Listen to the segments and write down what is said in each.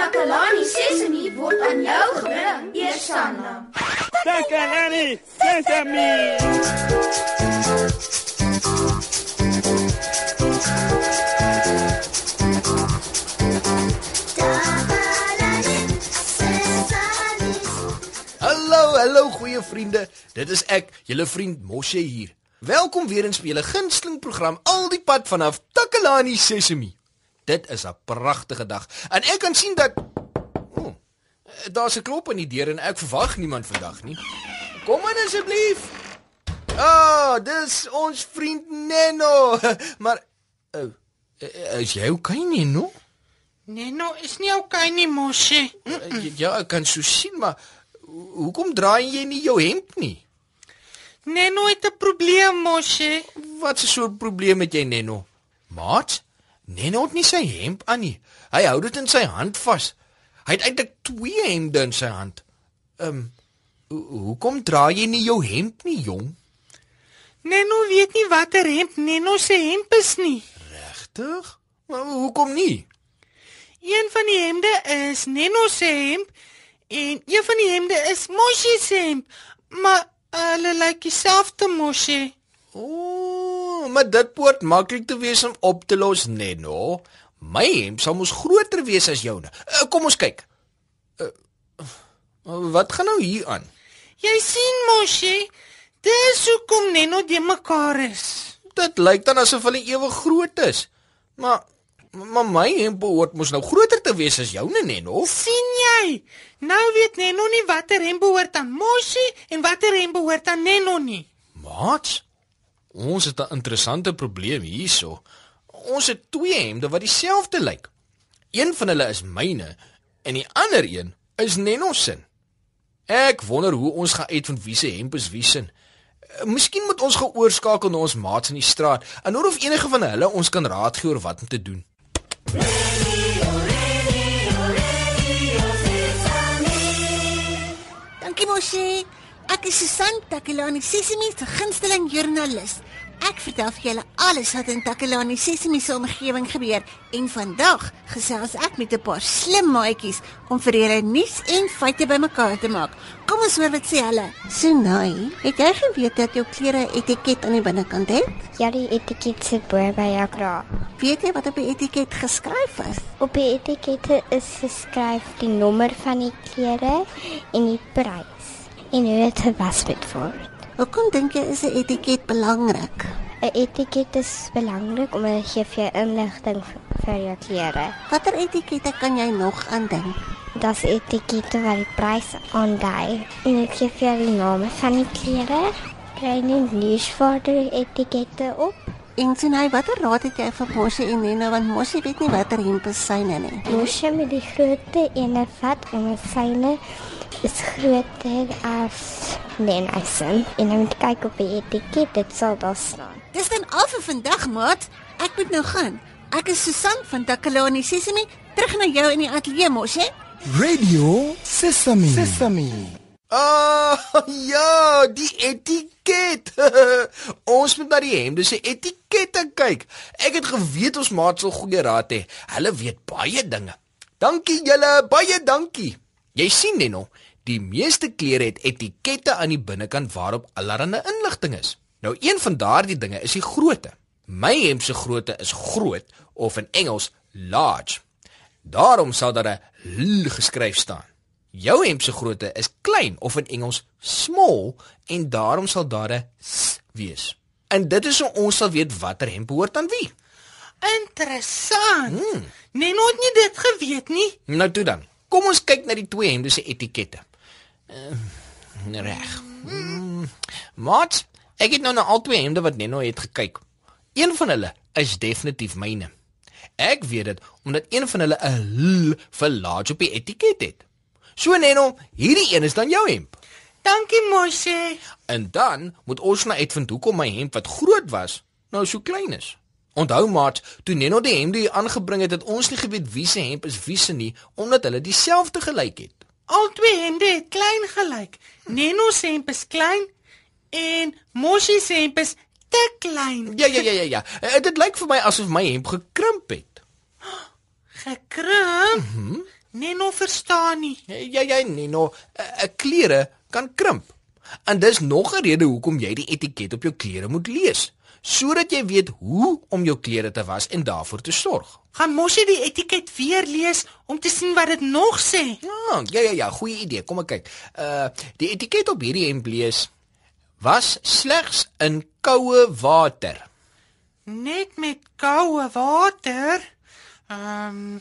Takalani Sesemi word aan jou gebring, Eersanna. Takalani Sesemi. Hallo, hallo goeie vriende. Dit is ek, julle vriend Moshe hier. Welkom weer in spele gunsteling program al die pad vanaf Takalani Sesemi. Dit is 'n pragtige dag en ek kan sien dat oh, daar's 'n klop aan die deur en ek verwag niemand vandag nie. Kom in asseblief. Ah, oh, dis ons vriend Neno. Maar oh, is jy okay Neno? Neno is nie okay nie, Moshe. Ja, ek kan so sien, maar ho- hoekom draai jy nie jou hemp nie? Neno het 'n probleem, Moshe. Wat 'n soort probleem het jy Neno? Maat, Neno het nie sy hemp aan nie. Hy hou dit in sy hand vas. Hy het eintlik twee hemde in sy hand. Ehm um, ho hoekom dra jy nie jou hemp nie, jong? Neno weet nie watter hemp Neno se hemp is nie. Regtig? Maar hoekom nie? Een van die hemde is Neno se hemp en een van die hemde is Moshe se hemp. Maar hulle lyk dieselfde, Moshe. O, maar dit behoort maklik te wees om op te los, Neno. My hemp sal mos groter wees as joune. Uh, kom ons kyk. Uh, wat gaan nou hier aan? Jy sien, Moshe, dis hoekom Neno die mekaar is. Dit lyk dan asof hulle ewig groot is. Maar maar my hemp behoort mos nou groter te wees as joune, Neno. sien jy? Nou weet Neno nie watter hemp behoort aan Moshe en watter hemp behoort aan Neno nie. Maat, ons het 'n interessante probleem hierso. Ons het twee hemde wat dieselfde lyk. Een van hulle is myne en die ander een is Neno se. Ek wonder hoe ons gaan uitvind wie se hemp is wie se. Eh, Miskien moet ons geoorskakel na ons maats in die straat en hoor of enige van hulle ons kan raad gee oor wat om te doen. Dankie Moshi. Ek is Susan Takelani Sesimi se gunsteling joernalis. Ek vertel vir julle alles wat in Takelani Sesimi se omgewing gebeur en vandag gesels ek met 'n paar slim maatjies om vir julle nuus en feite bymekaar te maak. Kom ons hoor wat sê hulle. Sunai, het jy geweet dat jou klere 'n etiket aan die binnekant het? Ja, die etiket sit bo by jou kraag. Weet jy wat op die etiket geskryf is? Op die etikette is geskryf die nommer van die klere en die prys en hoe dit gewas moet word. Hoekom dink jy is 'n etiket belangrik? 'n Etiket is belangrik omdat dit gee vir jou inligting vir jou klere. Watter etikette kan jy nog aandink? Daar's etikette wat die prys aandui en dit gee vir jou die name van die klere. Kry nie nuusvaarder etikette op. En sien hy watter raad het jy vir Moshi en Neno want Moshi weet nie watter hemp syne nie. Moes jy met die grootte ene vat en syne is groter as Nenison. En dan moet kyk op die etiket, dit sal daar staan. Dis dan al vir vandag, maat. Ek moet nou gaan. Ek is Susan van Takalani Sesimi, terug na jou in die ateljee, Moshi. Radio Sesame. Sesame. Ah, ja, die etiket. ons moet na die hemde se etikette kyk. Ek het geweet ons maat sal goeie raad hê. Hulle weet baie dinge. Dankie julle, baie dankie. Jy sien Neno, die meeste klere het etikette aan die binnekant waarop allerlei inligting is. Nou een van daardie dinge is die grootte. My hemp se grootte is groot of in Engels large. Daarom sal daar 'n L geskryf staan. Jou hemp se grootte is klein of in Engels small en daarom sal daar 'n S wees. En dit is hoe ons sal weet watter hemp behoort aan wie. Interessant. Hmm. Neno het nie dit geweet nie. Nou toe dan. Kom ons kyk na die twee hemde se etikette. Uh, reg. Mm, Maat, ek het nou na al twee hemde wat Neno het gekyk. Een van hulle is definitief myne. Ek weet dit omdat een van hulle 'n L vir large op die etiket het. So Neno, hierdie een is dan jou hemp. Dankie Moshe. En dan moet ons nou uitvind hoekom my hemp wat groot was, nou so klein is. Onthou maat, toe Neno die hemde hier aangebring het, het ons nie geweet wie se hemp is wie se nie, omdat hulle dieselfde gelyk het. Al twee hemde het klein gelyk. Neno se hemp is klein en Moshe se hemp is te klein. Ja ja ja ja ja. Eh, Dit lyk vir my asof my hemp gekrimp het. Gekrimp. Mm -hmm. Neno verstaan nie. Ja ja Neno, 'n klere kan krimp. En dis nog 'n rede hoekom jy die etiket op jou klere moet lees, sodat jy weet hoe om jou klere te was en daarvoor te sorg. Gaan mos jy die etiket weer lees om te sien wat dit nog sê? Ja, ja ja ja, goeie idee. Kom ek kyk. Uh die etiket op hierdie hemp lees was slegs in koue water. Net met koue water. Ehm um,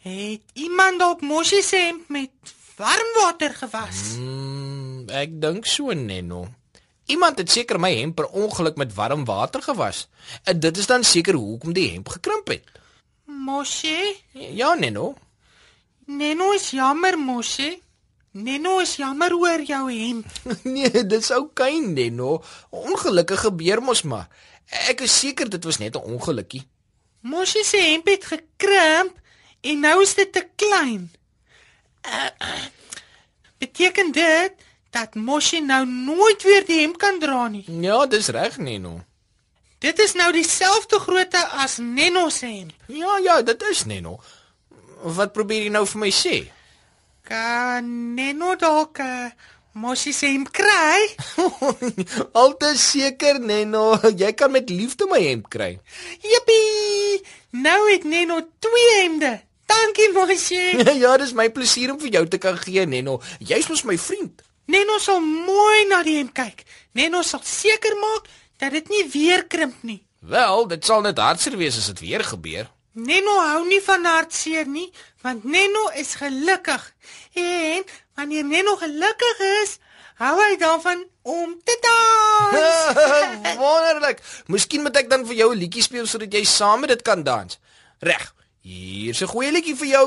het iemand dalk mosie se hemp met warm water gewas? Mm, ek dink so Neno. Iemand het seker my hemp per ongeluk met warm water gewas. En dit is dan seker hoekom die hemp gekrimp het. Mosie? Ja Neno. Neno is jammer, Mosie. Neno is jammer oor jou hemp. Nee, dis oukei okay, Neno. Ongelukkig gebeur mos maar. Ek is seker dit was net 'n ongelukkie. Mosie se hemp het gekrimp en nou is dit te klein. Uh, uh, beteken dit dat Mosie nou nooit weer die hemp kan dra nie? Ja, dis reg Neno. Dit is nou dieselfde grootte as Neno se hemp. Ja, ja, dit is Neno. Wat probeer jy nou vir my sê? Kan Neno dalk uh, Mosie se hemp kry? Altyd seker Neno, jy kan met liefde my hemp kry. Jippie! Nou het Neno twee hemde. Dankie Mosie. ja, dis my plesier om vir jou te kan gee Neno. Jy's mos my vriend. Neno sal mooi na die hemp kyk. Neno sal seker maak dat dit nie weer krimp nie. Wel, dit sal net hartseer wees as dit weer gebeur. Neno hou nie van hartseer nie, want Neno is gelukkig. En wanneer Neno gelukkig is, hou hy daarvan om te dans. Wonderlik. Miskien moet ek dan vir jou 'n liedjie speel sodat jy saam met dit kan dans. Reg. Hier's 'n goeie liedjie vir jou.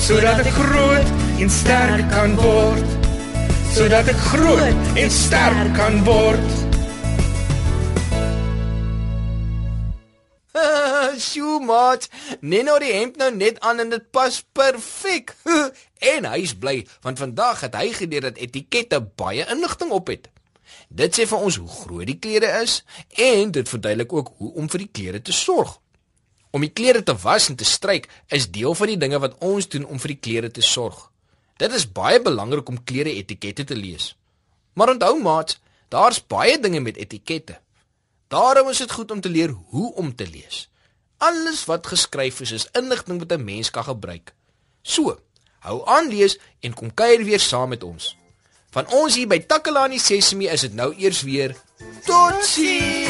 sodat ek groot en sterk kan word sodat ek groot en sterk kan word Sjoe, maat. Neno die hemp nou net aan en dit pas perfek. en hy's bly want vandag het hy geleer dat etikette baie inligting op het. Dit sê vir ons hoe groot die klere is en dit verduidelik ook hoe om vir die klere te sorg. Om die klere te was en te stryk is deel van die dinge wat ons doen om vir die klere te sorg. Dit is baie belangrik om klere etikette te lees. Maar onthou maat, daar's baie dinge met etikette. Daarom is dit goed om te leer hoe om te lees. Alles wat geskryf is, is inligting wat 'n mens kan gebruik. So, Hou aan lees en kom kuier weer saam met ons. Van ons hier by Takalani Sesemi is dit nou eers weer Totsiens.